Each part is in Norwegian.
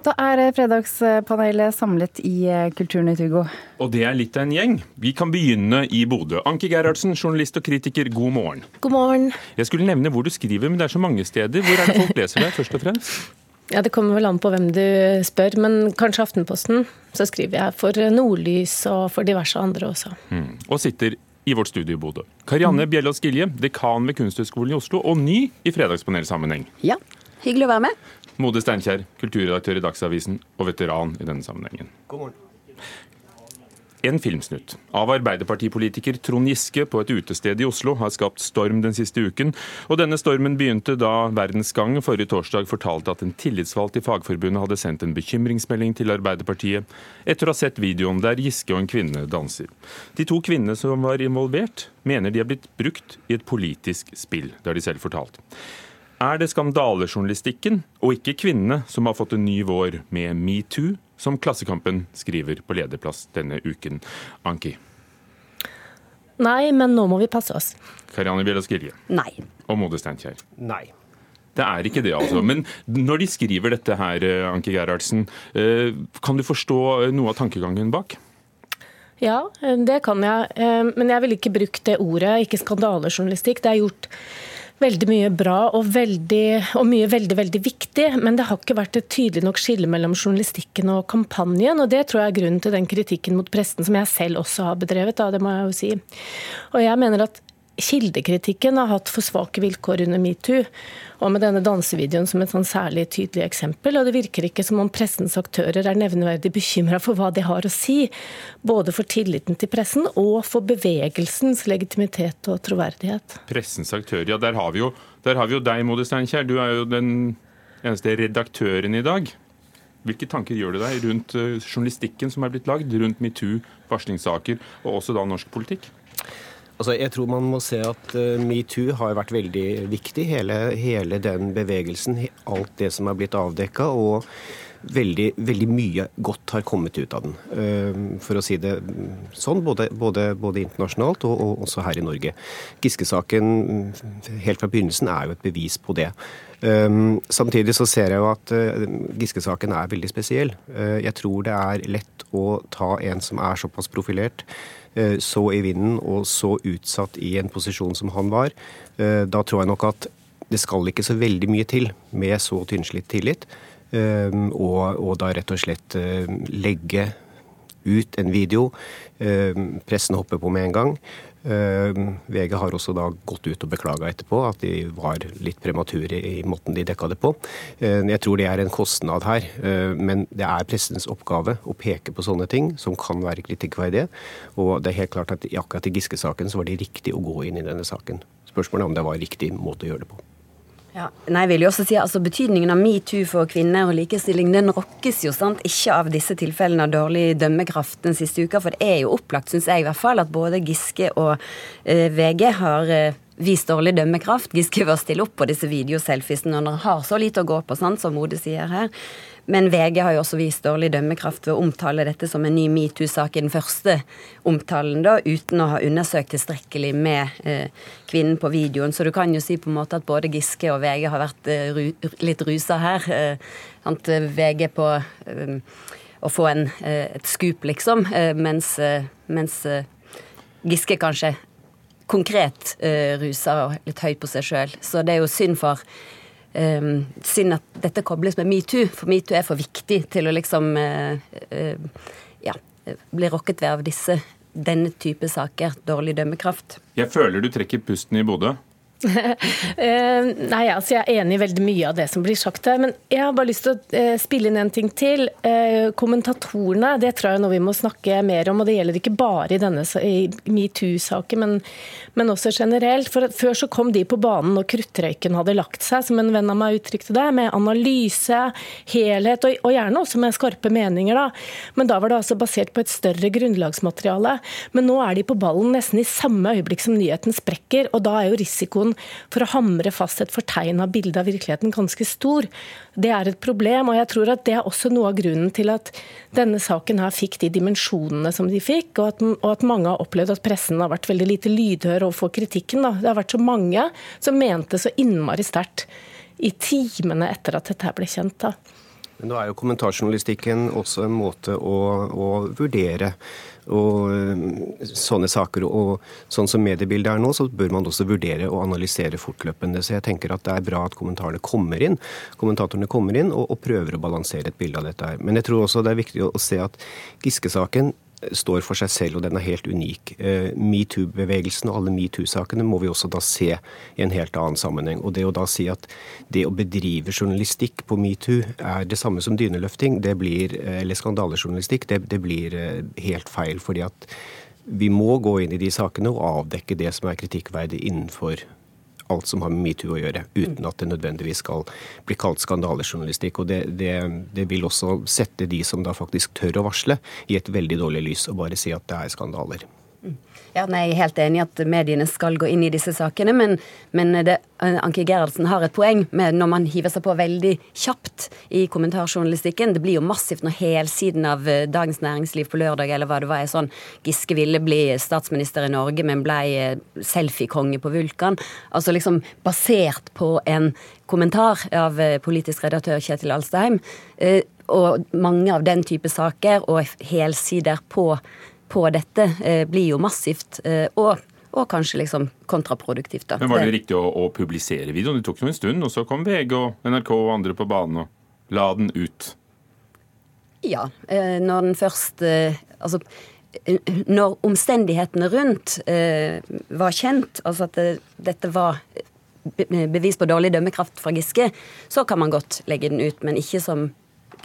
Da er fredagspanelet samlet i Kulturnytt, Hugo. Og det er litt av en gjeng. Vi kan begynne i Bodø. Anki Gerhardsen, journalist og kritiker, god morgen. God morgen. Jeg skulle nevne hvor du skriver, men det er så mange steder. Hvor er det folk leser deg, først og fremst? Ja, Det kommer vel an på hvem du spør, men kanskje Aftenposten. Så skriver jeg for Nordlys og for diverse andre også. Mm. Og sitter i vårt studio i Bodø. Karianne mm. Bjellås Gilje, dekan ved Kunsthøgskolen i Oslo, og ny i Fredagspanelsammenheng. Ja, hyggelig å være med. Mode Steinkjer, kulturredaktør i Dagsavisen og veteran i denne sammenhengen. God morgen. En filmsnutt av arbeiderpartipolitiker Trond Giske på et utested i Oslo har skapt storm den siste uken. Og denne stormen begynte da Verdensgang forrige torsdag fortalte at en tillitsvalgt i Fagforbundet hadde sendt en bekymringsmelding til Arbeiderpartiet etter å ha sett videoen der Giske og en kvinne danser. De to kvinnene som var involvert, mener de er blitt brukt i et politisk spill, det har de selv fortalt. Er det skandalejournalistikken og ikke kvinnene som har fått en ny vår med metoo, som Klassekampen skriver på lederplass denne uken. Anki? Nei, men nå må vi passe oss. Karianne Bjellas Gilje? Nei. Og Mode Steinkjer? Nei. Det er ikke det, altså. Men når de skriver dette her, Anki Gerhardsen, eh, kan du forstå noe av tankegangen bak? Ja, det kan jeg. Eh, men jeg ville ikke brukt det ordet, ikke skandalejournalistikk. Det er gjort veldig mye bra og, veldig, og, mye veldig veldig viktig, men det har ikke vært et tydelig nok skille mellom journalistikken og kampanjen. og Det tror jeg er grunnen til den kritikken mot presten som jeg selv også har bedrevet. Da, det må jeg jo si. Og jeg mener at Kildekritikken har hatt for svake vilkår under metoo, og med denne dansevideoen som et sånn særlig tydelig eksempel. Og det virker ikke som om pressens aktører er nevneverdig bekymra for hva de har å si, både for tilliten til pressen og for bevegelsens legitimitet og troverdighet. Pressens aktører, ja der har vi jo, har vi jo deg, Mode Steinkjer. Du er jo den eneste redaktøren i dag. Hvilke tanker gjør du deg rundt eh, journalistikken som er blitt lagd, rundt metoo, varslingssaker og også da norsk politikk? Altså, jeg tror man må se at uh, metoo har vært veldig viktig. Hele, hele, den bevegelsen, alt det som er blitt avdekka. Og veldig, veldig, mye godt har kommet ut av den. Uh, for å si det sånn, både, både, både internasjonalt og, og, også her i Norge. Giske-saken helt fra begynnelsen er jo et bevis på det. Um, samtidig så ser jeg jo at uh, Giske-saken er veldig spesiell. jeg tror det er lett å ta en som er såpass profilert Eh, så i vinden og så utsatt i en posisjon som han var, eh, da tror jeg nok at det skal ikke så veldig mye til med så tynnslitt tillit. Eh, og, og da rett og slett legge ut en video. Pressen hopper på med en gang. Eh, VG har også da gått ut og beklaga etterpå at de var litt premature i måten de dekka det på. Eh, jeg tror det er en kostnad her, eh, men det er pressens oppgave å peke på sånne ting som kan være kritikkverdige. Og det er helt klart at akkurat i Giske-saken så var det riktig å gå inn i denne saken. Spørsmålet er om det var riktig måte å gjøre det på. Ja, nei, jeg vil jo også si altså Betydningen av metoo for kvinner og likestilling den rokkes jo sant, ikke av disse tilfellene av dårlig dømmekraft den siste uka. For det er jo opplagt, syns jeg i hvert fall, at både Giske og eh, VG har eh, vist dårlig dømmekraft. Giske var stille opp på disse videoselfiesene når han har så lite å gå på, sant, som Mode sier her. Men VG har jo også vist dårlig dømmekraft ved å omtale dette som en ny metoo-sak i den første omtalen, da, uten å ha undersøkt tilstrekkelig med eh, kvinnen på videoen. Så du kan jo si på en måte at både Giske og VG har vært eh, ru, litt rusa her. Eh, VG på eh, å få en, eh, et skup, liksom, eh, mens, mens Giske kanskje konkret rusa og litt høyt på seg sjøl. Så det er jo synd for um, synd at dette kobles med metoo, for metoo er for viktig til å liksom uh, uh, ja, bli rokket ved av disse, denne type saker. Dårlig dømmekraft. Jeg føler du trekker pusten i Bodø. Eh, nei, altså Jeg er enig i veldig mye av det som blir sagt her. Men jeg har bare lyst til å eh, spille inn en ting til. Eh, kommentatorene det tror jeg er noe vi må snakke mer om. og Det gjelder ikke bare i denne metoo-saken, men, men, også generelt. For Før så kom de på banen når kruttrøyken hadde lagt seg, som en venn av meg uttrykte det. Med analyse, helhet, og, og gjerne også med skarpe meninger. da. Men da var det altså basert på et større grunnlagsmateriale. Men nå er de på ballen nesten i samme øyeblikk som nyheten sprekker. og da er jo risikoen for å hamre fast et fortegna bilde av virkeligheten ganske stor. Det er et problem, og jeg tror at det er også noe av grunnen til at denne saken her fikk de dimensjonene som de fikk, og at, og at mange har opplevd at pressen har vært veldig lite lydhør overfor kritikken. Da. Det har vært så mange som mente så innmari sterkt i timene etter at dette ble kjent. da. Men nå er jo kommentarjournalistikken også en måte å, å vurdere og eh, sånne saker. Og sånn som mediebildet er nå, så bør man også vurdere og analysere fortløpende. Så jeg tenker at det er bra at kommentarene kommer inn, kommentatorene kommer inn og, og prøver å balansere et bilde av dette her. Men jeg tror også det er viktig å, å se at Giske-saken står for seg selv, og den er helt unik. Eh, Metoo-bevegelsen og alle metoo-sakene må vi også da se i en helt annen sammenheng. Og det å da si at det å bedrive journalistikk på metoo er det samme som dyneløfting, det blir, eh, eller skandalejournalistikk, det, det blir eh, helt feil. fordi at vi må gå inn i de sakene og avdekke det som er kritikkverdig innenfor alt som har med metoo å gjøre, uten at det nødvendigvis skal bli kalt skandalejournalistikk. Og det, det, det, vil også sette de som da faktisk tør å varsle, i et veldig dårlig lys, og bare si at det er skandaler. Ja, nei, Jeg er helt enig i at mediene skal gå inn i disse sakene, men, men det, Anki Gerhardsen har et poeng med når man hiver seg på veldig kjapt i kommentarjournalistikken. Det blir jo massivt når helsiden av eh, Dagens Næringsliv på lørdag eller hva det var, er sånn Giske ville bli statsminister i Norge, men blei eh, selfiekonge på Vulkan. Altså liksom basert på en kommentar av eh, politisk redaktør Kjetil Alstheim. Og mange av den type saker og helsider på på dette eh, blir jo massivt. Eh, og og kanskje liksom kontraproduktivt. da. Men Var det riktig å, å publisere videoen? Det tok jo en stund, og så kom VG og NRK og andre på banen og la den ut? Ja, eh, når den først Altså, når omstendighetene rundt var kjent, altså at dette var bevis på dårlig dømmekraft fra Giske, så kan man godt legge den ut, men ikke som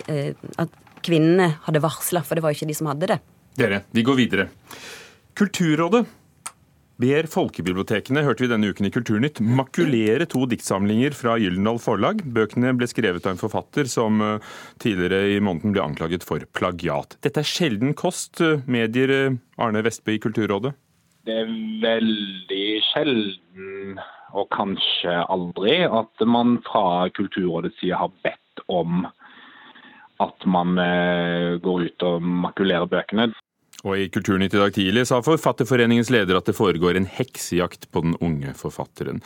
at kvinnene hadde varsla, for det var jo ikke de som hadde det. Dere, vi går videre. Kulturrådet ber folkebibliotekene, hørte vi denne uken i Kulturnytt, makulere to diktsamlinger fra Gyldendal Forlag. Bøkene ble skrevet av en forfatter som eh, tidligere i måneden ble anklaget for plagiat. Dette er sjelden kost, eh, medier eh, Arne Vestby i Kulturrådet? Det er veldig sjelden, og kanskje aldri, at man fra Kulturrådets side har bedt om at man går ut og makulerer bøkene. Og i Kulturnytt i dag tidlig sa Forfatterforeningens leder at det foregår en heksejakt på den unge forfatteren.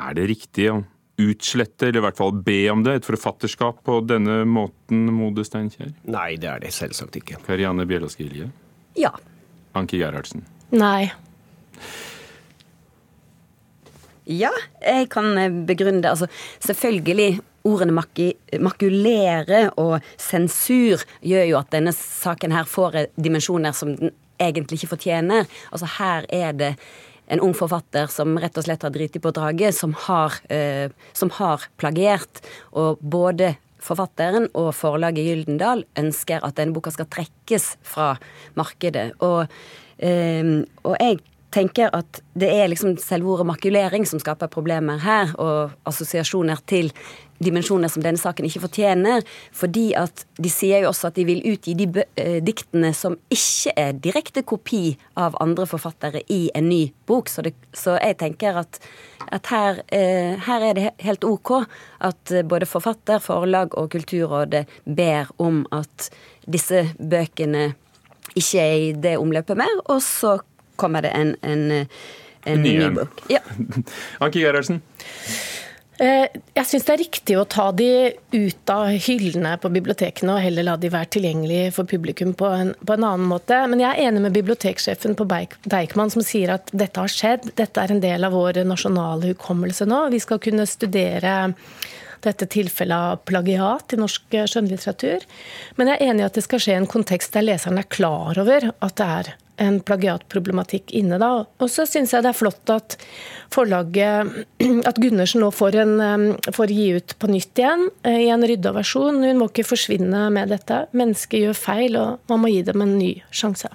Er det riktig å utslette, eller i hvert fall be om det, et forfatterskap på denne måten, Mode Steinkjer? Nei, det er det selvsagt ikke. Karianne Bjelås Gilje? Ja. Anki Gerhardsen? Nei. Ja, jeg kan begrunne det. Altså, selvfølgelig ordene makulere og sensur gjør jo at denne saken her får dimensjoner som den egentlig ikke fortjener. Altså her er det en ung forfatter som rett og slett har driti på draget, som har, eh, som har plagiert. Og både forfatteren og forlaget Gyldendal ønsker at denne boka skal trekkes fra markedet. Og, eh, og jeg tenker at det er liksom selve ordet makulering som skaper problemer her, og assosiasjoner til dimensjoner som denne saken ikke fortjener. Fordi at de sier jo også at de vil utgi de eh, diktene som ikke er direkte kopi av andre forfattere i en ny bok. Så, det, så jeg tenker at, at her, eh, her, er det helt OK at både forfatter, forlag og Kulturrådet ber om at disse bøkene ikke er i det omløpet mer, og så kommer det en, en, en ny, bok. Ja. Anki Gerhardsen? Eh, jeg syns det er riktig å ta de ut av hyllene på bibliotekene og heller la de være tilgjengelige for publikum på en, på en annen måte. Men jeg er enig med biblioteksjefen på Deichman som sier at dette har skjedd. Dette er en del av vår nasjonale hukommelse nå. Vi skal kunne studere dette tilfellet av plagiat i norsk skjønnlitteratur. Men jeg er enig i at det skal skje i en kontekst der leseren er klar over at det er en plagiatproblematikk inne da. Og så syns jeg det er flott at forlaget At Gundersen nå får, en, får gi ut på nytt igjen eh, i en rydda versjon. Hun må ikke forsvinne med dette. Mennesker gjør feil, og man må gi dem en ny sjanse.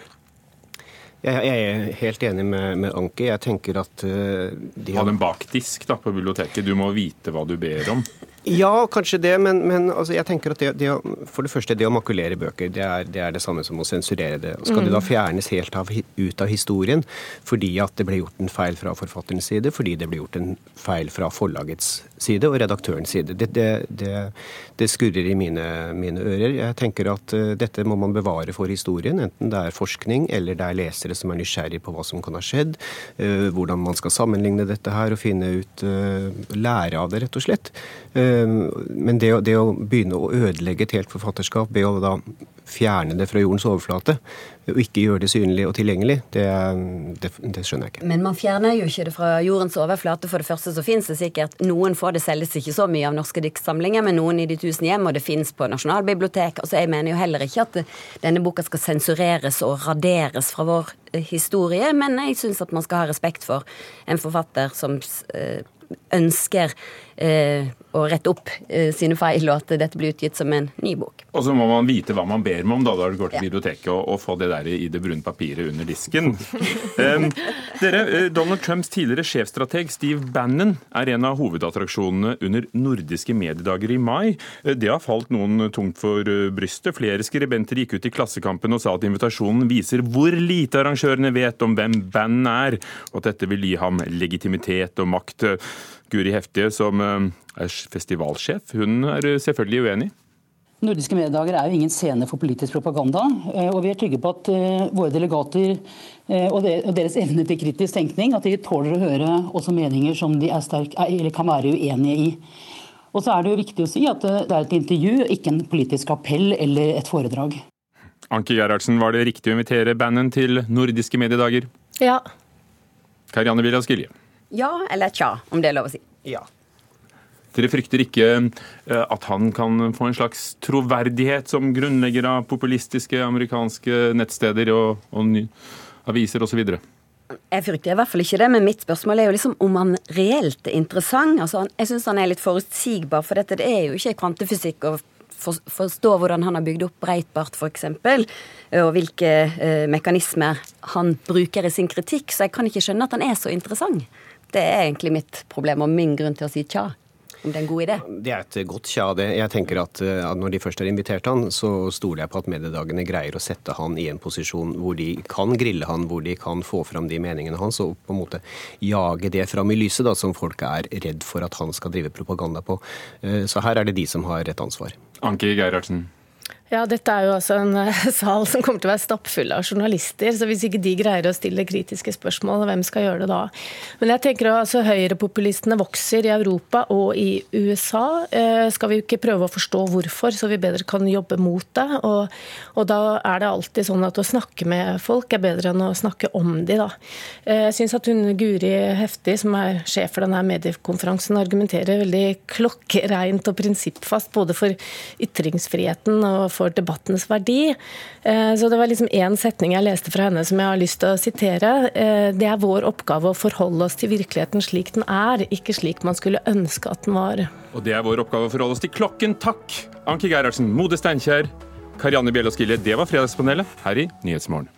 Jeg er helt enig med, med Anki. Jeg tenker at uh, de har... Ha en bakdisk da, på biblioteket. Du må vite hva du ber om. Ja, kanskje det, men, men altså, jeg tenker at det, det, for det første, det å makulere bøker, det er det, er det samme som å sensurere det. Skal mm. det da mm. fjernes helt av, ut av historien fordi at det ble gjort en feil fra forfatterens side, fordi det ble gjort en feil fra forlagets side og redaktørens side? Det, det skurrer i mine, mine, ører. Jeg tenker at uh, dette må man bevare for historien, enten det er forskning eller det er lesere som er nysgjerrig på hva som kan ha skjedd, uh, hvordan man skal sammenligne dette her og finne ut uh, Lære av det, rett og slett. Uh, Men det, det, å begynne å ødelegge et helt forfatterskap ved å da fjerne det fra jordens overflate, og ikke gjøre det synlig og tilgjengelig, det, det, det, skjønner jeg ikke. Men man fjerner jo ikke det fra jordens overflate. For det første så finnes det sikkert noen få, det selges ikke så mye av norske diktsamlinger, men noen i de tusen hjem, og det finnes på Nasjonalbiblioteket. Altså jeg mener jo heller ikke at denne boka skal sensureres og raderes fra vår historie, men jeg syns at man skal ha respekt for en forfatter som eh, ønsker eh, å rette opp eh, sine feil, og at dette blir utgitt som en ny bok. Og så må man vite hva man ber om da, da du går til ja. biblioteket og, og få det der i det brune papiret under disken. um, dere, eh, Donald Trumps tidligere sjefstrateg Steve Bannon er en av hovedattraksjonene under nordiske mediedager i mai. Eh, det har falt noen tungt for brystet. Flere skribenter gikk ut i Klassekampen og sa at invitasjonen viser hvor lite arrangørene vet om hvem Bannon er, og at dette vil gi ham legitimitet og makt. Guri Heftige, som er festivalsjef, hun er selvfølgelig uenig. Nordiske mediedager er jo ingen scene for politisk propaganda. Eh, og vi er trygge på at eh, våre delegater eh, og deres evne til kritisk tenkning, at de tåler å høre også meninger som de sterk, kan være uenige i. Og så er det jo viktig å si at det er et intervju, ikke en politisk appell eller et foredrag. Anki Gerhardsen, var det riktig å invitere bandet til nordiske mediedager? Ja. Karianne Villas Gilje? Ja eller tja, om det er lov å si. Ja. Dere frykter ikke eh, at han kan få en slags troverdighet som grunnlegger av populistiske amerikanske nettsteder og, og aviser osv.? Jeg frykter i hvert fall ikke det, men mitt spørsmål er jo liksom om han reelt er interessant. Altså, jeg syns han er litt forutsigbar, for dette det er jo ikke kvantefysikk å forstå hvordan han har bygd opp Breitbart f.eks., og hvilke eh, mekanismer han bruker i sin kritikk. Så jeg kan ikke skjønne at han er så interessant. Det er egentlig mitt problem og min grunn til å si tja om det er en god idé? Det er et godt tja, det. Jeg tenker at, eh, at når de først har invitert han, så stoler jeg på at mediedagene greier å sette han i en posisjon hvor de kan grille han, hvor de kan få fram de meningene hans, og på en måte jage det fram i lyset, da, som folk er redd for at han skal drive propaganda på. Eh, så her er det de som har rett ansvar. Anki Gerhardsen. Ja, dette er jo altså en uh, sal som kommer til å være stappfull av journalister. Så hvis ikke de greier å stille kritiske spørsmål, hvem skal gjøre det da? Men jeg tenker at altså, høyrepopulistene vokser i Europa og i USA. Uh, skal vi ikke prøve å forstå hvorfor, så vi bedre kan jobbe mot det? Og, og, da er det alltid sånn at å snakke med folk er bedre enn å snakke om de, da. Uh, jeg syns at hun Guri Heftig, som er sjef for denne mediekonferansen, argumenterer veldig klokkereint og prinsippfast både for ytringsfriheten og for debattens verdi. Eh, så det var liksom én setning jeg leste fra henne som jeg har lyst til å sitere. Eh, det er vår oppgave å forholde oss til virkeligheten slik den er, ikke slik man skulle ønske at den var. Og det er vår oppgave å forholde oss til klokken. Takk! Anki Gerhardsen, Mode Steinkjer, Karianne Bjellås Gille, Det var Fredagspanelet her i Nyhetsmorgen.